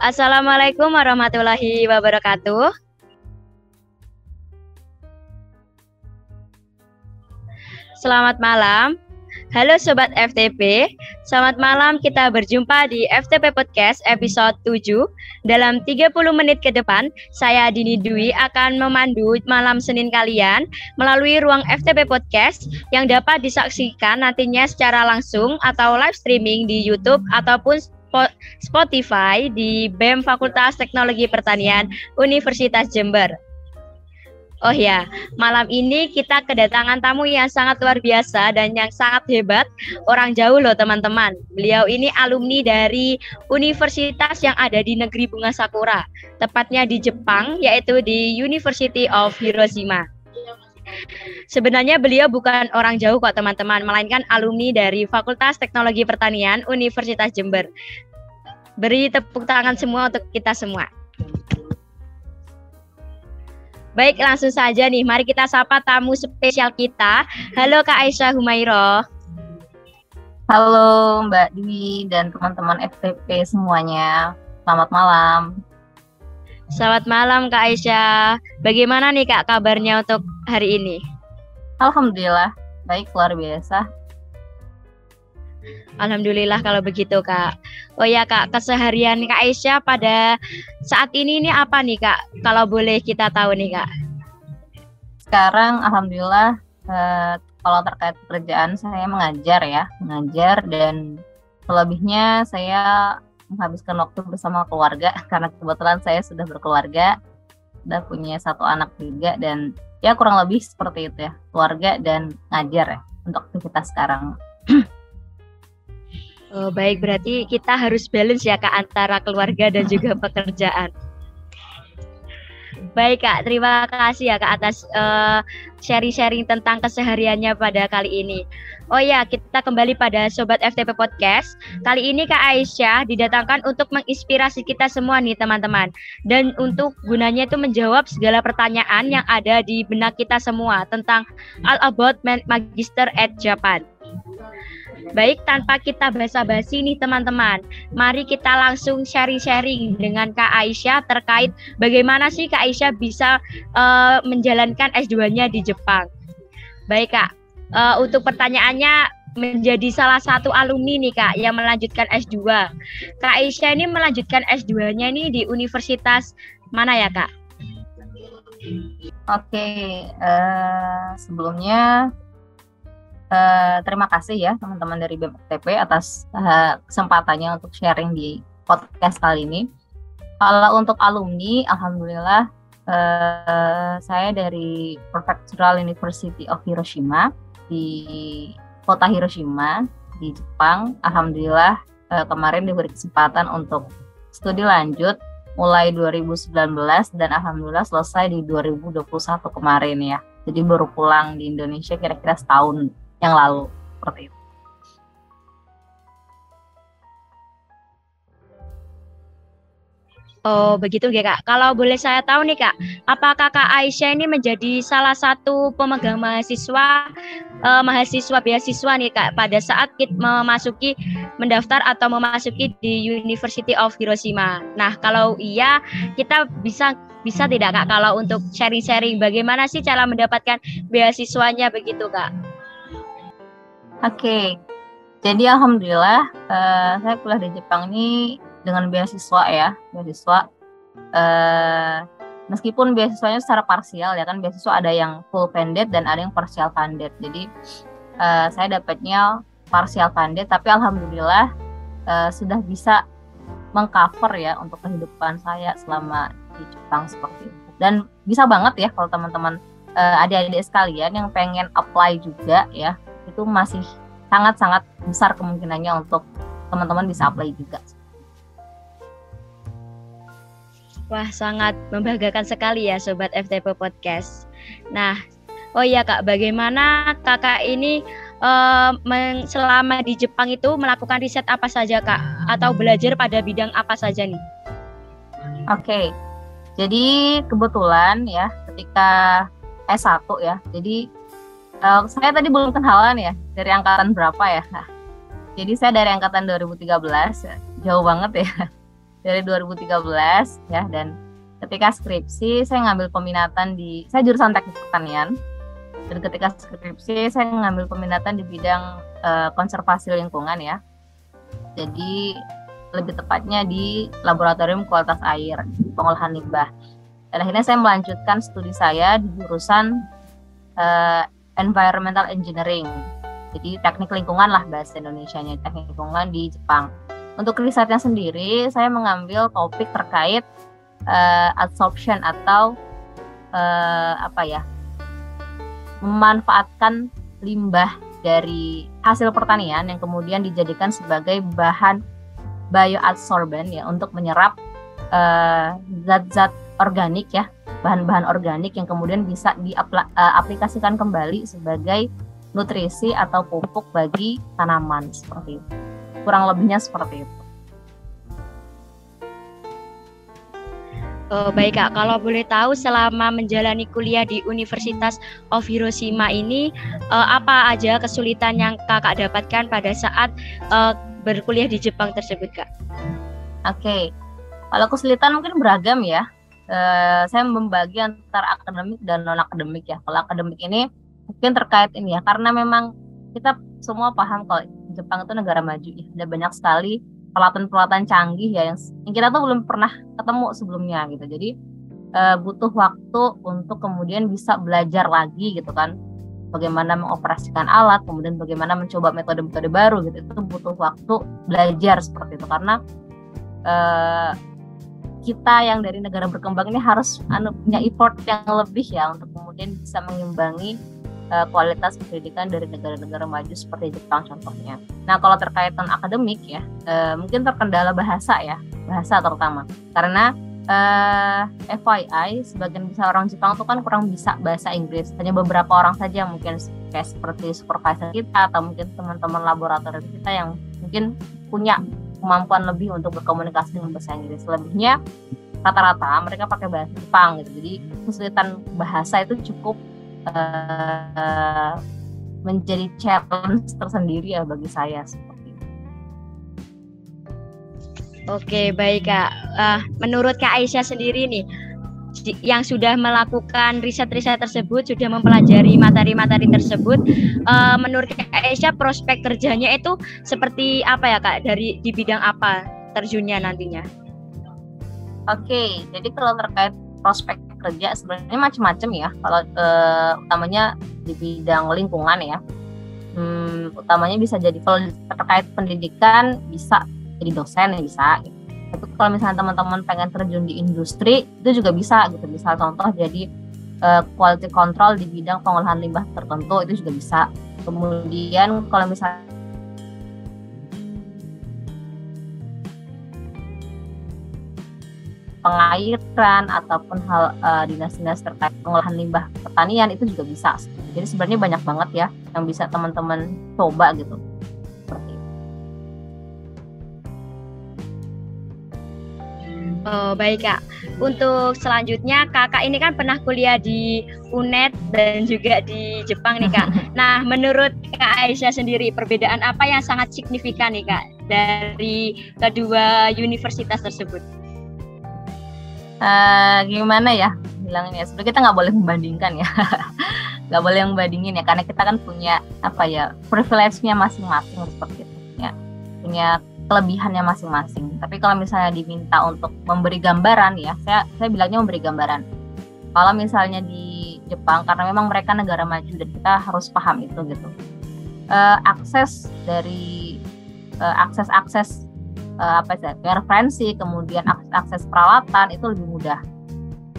Assalamualaikum warahmatullahi wabarakatuh. Selamat malam. Halo Sobat FTP, selamat malam kita berjumpa di FTP Podcast episode 7. Dalam 30 menit ke depan, saya Dini Dwi akan memandu malam Senin kalian melalui ruang FTP Podcast yang dapat disaksikan nantinya secara langsung atau live streaming di YouTube ataupun Spotify di BEM Fakultas Teknologi Pertanian Universitas Jember. Oh ya, malam ini kita kedatangan tamu yang sangat luar biasa dan yang sangat hebat. Orang jauh loh teman-teman. Beliau ini alumni dari universitas yang ada di negeri bunga sakura. Tepatnya di Jepang, yaitu di University of Hiroshima. Sebenarnya beliau bukan orang jauh kok teman-teman, melainkan alumni dari Fakultas Teknologi Pertanian Universitas Jember. Beri tepuk tangan semua untuk kita semua. Baik, langsung saja nih. Mari kita sapa tamu spesial kita. Halo Kak Aisyah Humairo. Halo Mbak Dwi dan teman-teman FTP semuanya. Selamat malam. Selamat malam Kak Aisyah. Bagaimana nih Kak kabarnya untuk hari ini? Alhamdulillah, baik luar biasa. Alhamdulillah kalau begitu Kak. Oh ya Kak, keseharian Kak Aisyah pada saat ini ini apa nih Kak? Kalau boleh kita tahu nih Kak. Sekarang Alhamdulillah eh, kalau terkait pekerjaan saya mengajar ya, mengajar dan selebihnya saya menghabiskan waktu bersama keluarga karena kebetulan saya sudah berkeluarga, sudah punya satu anak juga dan ya kurang lebih seperti itu ya, keluarga dan ngajar ya untuk aktivitas sekarang. Oh, baik, berarti kita harus balance ya Kak antara keluarga dan juga pekerjaan. Baik Kak, terima kasih ya Kak atas uh, sharing-sharing tentang kesehariannya pada kali ini. Oh ya, kita kembali pada Sobat FTP Podcast. Kali ini Kak Aisyah didatangkan untuk menginspirasi kita semua nih teman-teman. Dan untuk gunanya itu menjawab segala pertanyaan yang ada di benak kita semua tentang All About Magister at Japan. Baik, tanpa kita basa-basi nih teman-teman, mari kita langsung sharing-sharing dengan Kak Aisyah terkait bagaimana sih Kak Aisyah bisa uh, menjalankan S2-nya di Jepang. Baik Kak, uh, untuk pertanyaannya menjadi salah satu alumni nih Kak yang melanjutkan S2. Kak Aisyah ini melanjutkan S2-nya ini di universitas mana ya Kak? Oke, uh, sebelumnya Uh, terima kasih ya teman-teman dari BMTP atas uh, kesempatannya untuk sharing di podcast kali ini. Kalau untuk alumni, alhamdulillah uh, saya dari Prefectural University of Hiroshima di kota Hiroshima di Jepang. Alhamdulillah uh, kemarin diberi kesempatan untuk studi lanjut mulai 2019 dan alhamdulillah selesai di 2021 kemarin ya. Jadi baru pulang di Indonesia kira-kira setahun yang lalu seperti itu. Oh begitu ya kak. Kalau boleh saya tahu nih kak, apakah kak Aisyah ini menjadi salah satu pemegang mahasiswa uh, mahasiswa beasiswa nih kak pada saat kita memasuki mendaftar atau memasuki di University of Hiroshima. Nah kalau iya kita bisa bisa tidak kak kalau untuk sharing-sharing bagaimana sih cara mendapatkan beasiswanya begitu kak? Oke, jadi alhamdulillah uh, saya kuliah di Jepang ini dengan beasiswa ya, beasiswa. Uh, meskipun beasiswanya secara parsial ya kan, beasiswa ada yang full funded dan ada yang partial funded. Jadi uh, saya dapatnya partial funded, tapi alhamdulillah uh, sudah bisa mengcover ya untuk kehidupan saya selama di Jepang seperti itu. Dan bisa banget ya kalau teman-teman uh, adik-adik sekalian yang pengen apply juga ya itu masih sangat-sangat besar kemungkinannya untuk teman-teman bisa apply juga. Wah, sangat membanggakan sekali ya Sobat FTP Podcast. Nah, oh iya Kak, bagaimana kakak ini uh, selama di Jepang itu melakukan riset apa saja Kak? Atau belajar pada bidang apa saja nih? Oke, okay. jadi kebetulan ya ketika S1 ya, jadi Uh, saya tadi belum kenalan ya dari angkatan berapa ya. Nah, jadi saya dari angkatan 2013, jauh banget ya. dari 2013 ya dan ketika skripsi saya ngambil peminatan di saya jurusan teknik pertanian dan ketika skripsi saya ngambil peminatan di bidang uh, konservasi lingkungan ya jadi lebih tepatnya di laboratorium kualitas air pengolahan limbah dan akhirnya saya melanjutkan studi saya di jurusan uh, environmental engineering. Jadi teknik lingkungan lah bahasa Indonesia-nya teknik lingkungan di Jepang. Untuk risetnya sendiri saya mengambil topik terkait uh, absorption atau uh, apa ya memanfaatkan limbah dari hasil pertanian yang kemudian dijadikan sebagai bahan bioadsorben ya untuk menyerap eh, zat-zat uh, organik ya bahan-bahan organik yang kemudian bisa diaplikasikan kembali sebagai nutrisi atau pupuk bagi tanaman seperti itu kurang lebihnya seperti itu Uh, baik Kak, kalau boleh tahu selama menjalani kuliah di Universitas of Hiroshima ini uh, apa aja kesulitan yang Kakak dapatkan pada saat uh, berkuliah di Jepang tersebut Kak? Oke, okay. kalau kesulitan mungkin beragam ya. Uh, saya membagi antara akademik dan non akademik ya. Kalau akademik ini mungkin terkait ini ya, karena memang kita semua paham kalau Jepang itu negara maju ya. Ada banyak sekali peralatan-peralatan canggih ya yang, yang kita tuh belum pernah ketemu sebelumnya gitu. Jadi uh, butuh waktu untuk kemudian bisa belajar lagi gitu kan bagaimana mengoperasikan alat, kemudian bagaimana mencoba metode-metode baru gitu. Itu butuh waktu belajar seperti itu karena uh, kita yang dari negara berkembang ini harus anu, punya effort yang lebih ya untuk kemudian bisa mengimbangi uh, kualitas pendidikan dari negara-negara maju seperti Jepang contohnya. Nah kalau terkait non akademik ya uh, mungkin terkendala bahasa ya bahasa terutama karena uh, eh, FYI sebagian besar orang Jepang tuh kan kurang bisa bahasa Inggris hanya beberapa orang saja mungkin kayak seperti supervisor kita atau mungkin teman-teman laboratorium kita yang mungkin punya kemampuan lebih untuk berkomunikasi dengan bahasa Inggris lebihnya rata-rata mereka pakai bahasa Jepang gitu jadi kesulitan bahasa itu cukup uh, menjadi challenge tersendiri ya bagi saya. Oke baik kak. Uh, menurut kak Aisyah sendiri nih yang sudah melakukan riset-riset tersebut, sudah mempelajari materi-materi tersebut, uh, menurut Kak Aisyah prospek kerjanya itu seperti apa ya Kak? Dari di bidang apa terjunnya nantinya? Oke, jadi kalau terkait prospek kerja sebenarnya macam-macam ya kalau uh, utamanya di bidang lingkungan ya hmm, utamanya bisa jadi kalau terkait pendidikan bisa jadi dosen bisa gitu. Tapi kalau misalnya teman-teman pengen terjun di industri itu juga bisa gitu bisa contoh jadi uh, quality control di bidang pengolahan limbah tertentu itu juga bisa kemudian kalau misalnya pengairan ataupun hal uh, dinas-dinas terkait pengolahan limbah pertanian itu juga bisa. Jadi sebenarnya banyak banget ya yang bisa teman-teman coba gitu. Oh baik kak. Untuk selanjutnya kakak ini kan pernah kuliah di UNED dan juga di Jepang nih kak. Nah menurut kak Aisyah sendiri perbedaan apa yang sangat signifikan nih kak dari kedua universitas tersebut? uh, gimana ya bilangnya sebenarnya kita nggak boleh membandingkan ya nggak boleh membandingin ya karena kita kan punya apa ya privilege-nya masing-masing seperti itu ya punya kelebihannya masing-masing. Tapi kalau misalnya diminta untuk memberi gambaran ya saya saya bilangnya memberi gambaran. Kalau misalnya di Jepang karena memang mereka negara maju dan kita harus paham itu gitu. Uh, akses dari uh, akses akses uh, apa sih referensi kemudian akses, akses peralatan itu lebih mudah.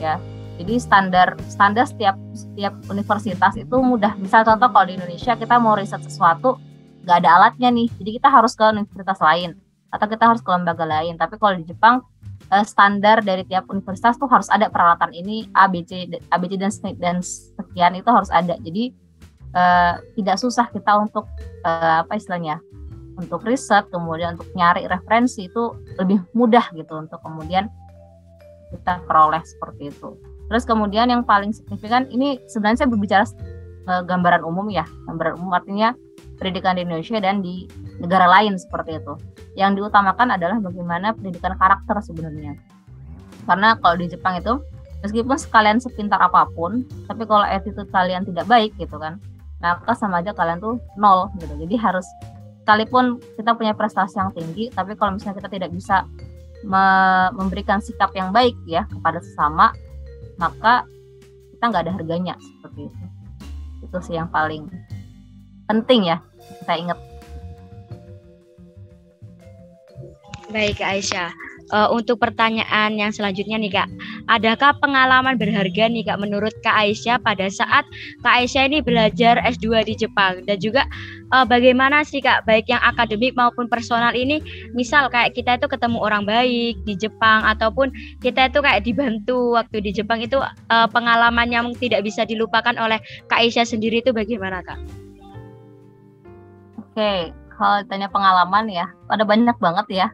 Ya jadi standar standar setiap setiap universitas itu mudah. Misal contoh kalau di Indonesia kita mau riset sesuatu nggak ada alatnya nih. Jadi kita harus ke universitas lain atau kita harus ke lembaga lain. Tapi kalau di Jepang uh, standar dari tiap universitas tuh harus ada peralatan ini ABC ABC dan dan sekian itu harus ada. Jadi uh, tidak susah kita untuk uh, apa istilahnya untuk riset kemudian untuk nyari referensi itu lebih mudah gitu untuk kemudian kita peroleh seperti itu. Terus kemudian yang paling signifikan ini sebenarnya saya berbicara uh, gambaran umum ya gambaran umum. Artinya pendidikan di Indonesia dan di negara lain seperti itu. Yang diutamakan adalah bagaimana pendidikan karakter sebenarnya. Karena kalau di Jepang itu meskipun sekalian sepintar apa pun, tapi kalau attitude kalian tidak baik gitu kan, maka sama aja kalian tuh nol gitu. Jadi harus sekalipun kita punya prestasi yang tinggi, tapi kalau misalnya kita tidak bisa me memberikan sikap yang baik ya kepada sesama, maka kita nggak ada harganya seperti itu. Itu sih yang paling penting ya saya ingat. Baik Kak Aisyah. Uh, untuk pertanyaan yang selanjutnya nih Kak, adakah pengalaman berharga nih Kak menurut Kak Aisyah pada saat Kak Aisyah ini belajar S2 di Jepang dan juga uh, bagaimana sih Kak baik yang akademik maupun personal ini misal kayak kita itu ketemu orang baik di Jepang ataupun kita itu kayak dibantu waktu di Jepang itu uh, pengalaman yang tidak bisa dilupakan oleh Kak Aisyah sendiri itu bagaimana Kak? Oke, kalau ditanya pengalaman ya, ada banyak banget ya.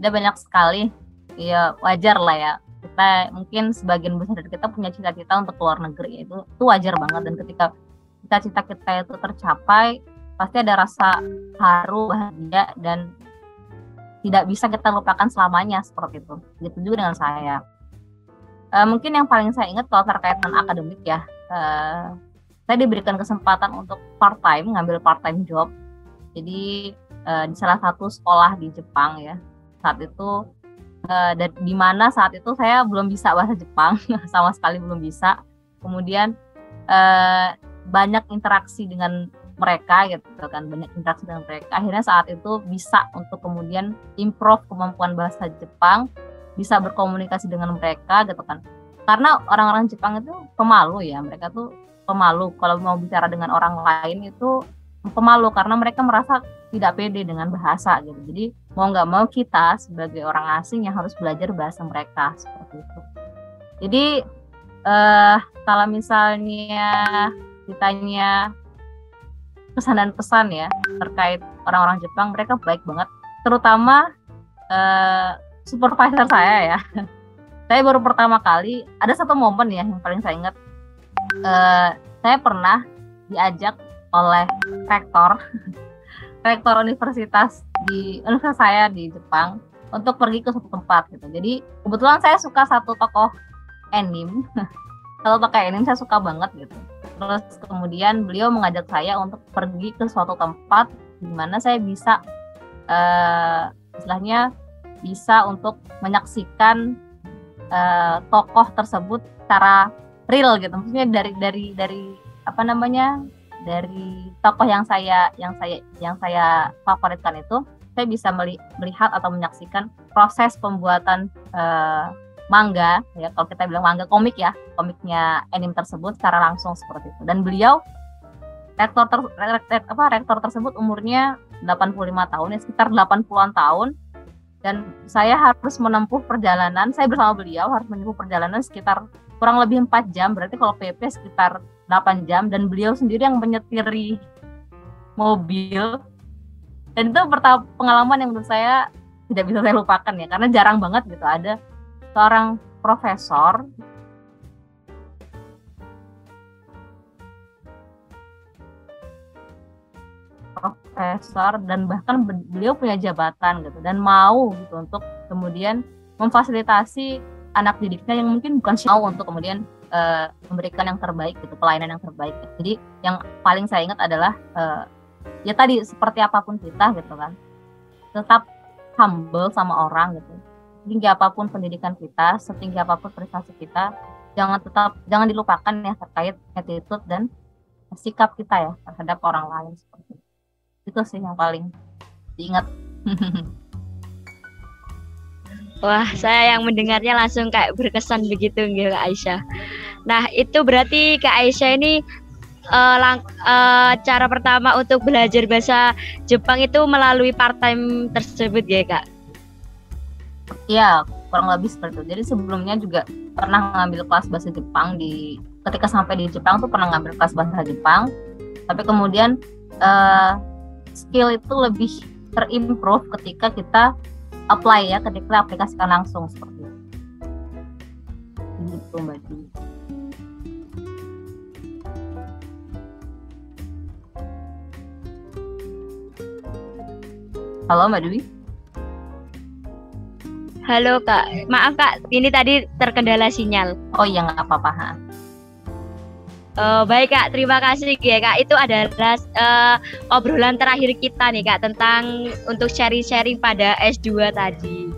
Ada banyak sekali. Ya wajar lah ya. Kita mungkin sebagian besar dari kita punya cita-cita untuk keluar negeri. Itu itu wajar banget. Dan ketika cita-cita kita itu tercapai pasti ada rasa haru bahagia dan tidak bisa kita lupakan selamanya seperti itu. Gitu juga dengan saya. E, mungkin yang paling saya ingat kalau terkait dengan akademik ya e, saya diberikan kesempatan untuk part time ngambil part time job jadi e, di salah satu sekolah di Jepang ya. Saat itu uh, dan di mana saat itu saya belum bisa bahasa Jepang sama sekali belum bisa. Kemudian uh, banyak interaksi dengan mereka gitu kan banyak interaksi dengan mereka. Akhirnya saat itu bisa untuk kemudian improve kemampuan bahasa Jepang bisa berkomunikasi dengan mereka gitu kan. Karena orang-orang Jepang itu pemalu ya mereka tuh pemalu. Kalau mau bicara dengan orang lain itu pemalu karena mereka merasa tidak pede dengan bahasa gitu. Jadi mau nggak mau kita sebagai orang asing yang harus belajar bahasa mereka seperti itu. Jadi uh, kalau misalnya ditanya pesan dan pesan ya terkait orang-orang Jepang, mereka baik banget. Terutama uh, supervisor saya ya. saya baru pertama kali ada satu momen ya yang paling saya ingat. Uh, saya pernah diajak oleh rektor rektor universitas di universitas saya di Jepang untuk pergi ke suatu tempat gitu. Jadi kebetulan saya suka satu tokoh anime. Kalau pakai anime saya suka banget gitu. Terus kemudian beliau mengajak saya untuk pergi ke suatu tempat di mana saya bisa uh, istilahnya bisa untuk menyaksikan uh, tokoh tersebut secara real gitu. Maksudnya dari dari dari apa namanya dari tokoh yang saya yang saya yang saya favoritkan itu saya bisa melihat atau menyaksikan proses pembuatan uh, manga ya kalau kita bilang manga komik ya komiknya anime tersebut secara langsung seperti itu. Dan beliau rektor ter, apa rektor tersebut umurnya 85 tahun ya sekitar 80-an tahun. Dan saya harus menempuh perjalanan saya bersama beliau harus menempuh perjalanan sekitar kurang lebih empat jam berarti kalau PP sekitar 8 jam dan beliau sendiri yang menyetiri mobil. Dan itu pertama pengalaman yang menurut saya tidak bisa saya lupakan ya karena jarang banget gitu ada seorang profesor profesor dan bahkan beliau punya jabatan gitu dan mau gitu untuk kemudian memfasilitasi anak didiknya yang mungkin bukan mau untuk kemudian uh, memberikan yang terbaik gitu pelayanan yang terbaik. Jadi yang paling saya ingat adalah uh, ya tadi seperti apa pun kita gitu kan. Tetap humble sama orang gitu. Tinggi apa pun pendidikan kita setinggi apa pun prestasi kita jangan tetap jangan dilupakan ya terkait attitude dan sikap kita ya terhadap orang lain seperti itu. Itu sih yang paling diingat Wah, saya yang mendengarnya langsung kayak berkesan begitu gitu Kak Aisyah. Nah, itu berarti Kak Aisyah ini uh, lang uh, cara pertama untuk belajar bahasa Jepang itu melalui part time tersebut ya, Kak? Iya, kurang lebih seperti itu. Jadi sebelumnya juga pernah ngambil kelas bahasa Jepang di ketika sampai di Jepang tuh pernah ngambil kelas bahasa Jepang. Tapi kemudian uh, skill itu lebih terimprove ketika kita apply ya ketika aplikasikan langsung seperti itu. Gitu Mbak Halo Mbak Dwi. Halo Kak, maaf Kak, ini tadi terkendala sinyal. Oh iya nggak apa-apa. Uh, baik kak, terima kasih ya kak. Itu adalah uh, obrolan terakhir kita nih kak tentang untuk sharing-sharing pada S2 tadi.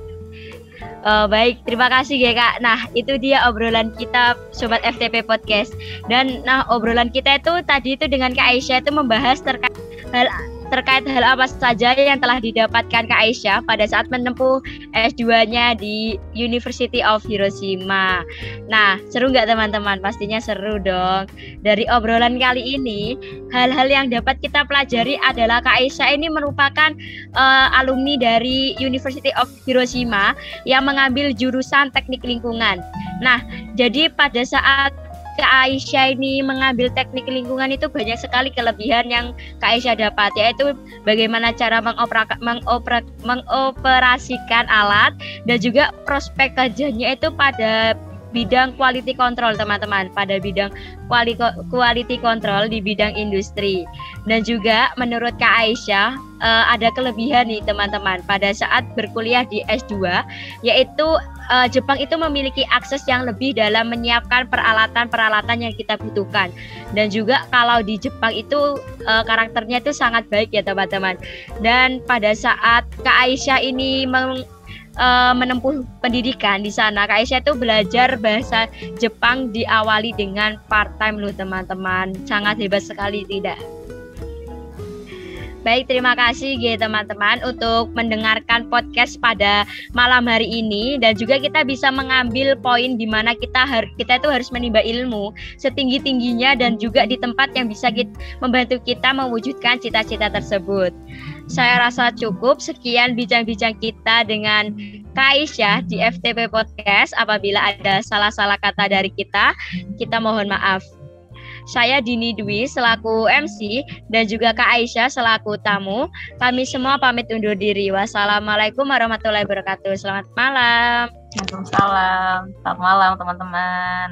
Uh, baik, terima kasih ya kak. Nah itu dia obrolan kita sobat FTP podcast. Dan nah obrolan kita itu tadi itu dengan kak Aisyah itu membahas terkait hal terkait hal apa saja yang telah didapatkan Kak Aisyah pada saat menempuh S2-nya di University of Hiroshima. Nah, seru nggak teman-teman? Pastinya seru dong. Dari obrolan kali ini, hal-hal yang dapat kita pelajari adalah Kak Aisyah ini merupakan uh, alumni dari University of Hiroshima yang mengambil jurusan teknik lingkungan. Nah, jadi pada saat Kak Aisyah ini mengambil teknik lingkungan itu banyak sekali kelebihan yang Kak Aisyah dapat yaitu bagaimana cara mengopera, mengopera, mengoperasikan alat dan juga prospek kerjanya itu pada bidang quality control teman-teman. Pada bidang quality control di bidang industri. Dan juga menurut Kak Aisyah uh, ada kelebihan nih teman-teman. Pada saat berkuliah di S2 yaitu uh, Jepang itu memiliki akses yang lebih dalam menyiapkan peralatan-peralatan yang kita butuhkan dan juga kalau di Jepang itu uh, karakternya itu sangat baik ya teman-teman dan pada saat Kak Aisyah ini meng uh, menempuh pendidikan di sana. Kak Aisyah itu belajar bahasa Jepang diawali dengan part time loh teman-teman. Sangat hebat sekali tidak? Baik, terima kasih ya teman-teman untuk mendengarkan podcast pada malam hari ini dan juga kita bisa mengambil poin di mana kita har kita itu harus menimba ilmu setinggi tingginya dan juga di tempat yang bisa kita, membantu kita mewujudkan cita-cita tersebut. Saya rasa cukup sekian bincang-bincang kita dengan Kaisyah di FTP Podcast. Apabila ada salah-salah kata dari kita, kita mohon maaf. Saya Dini Dwi selaku MC dan juga Kak Aisyah selaku tamu. Kami semua pamit undur diri. Wassalamualaikum warahmatullahi wabarakatuh. Selamat malam. Waalaikumsalam. Selamat malam teman-teman.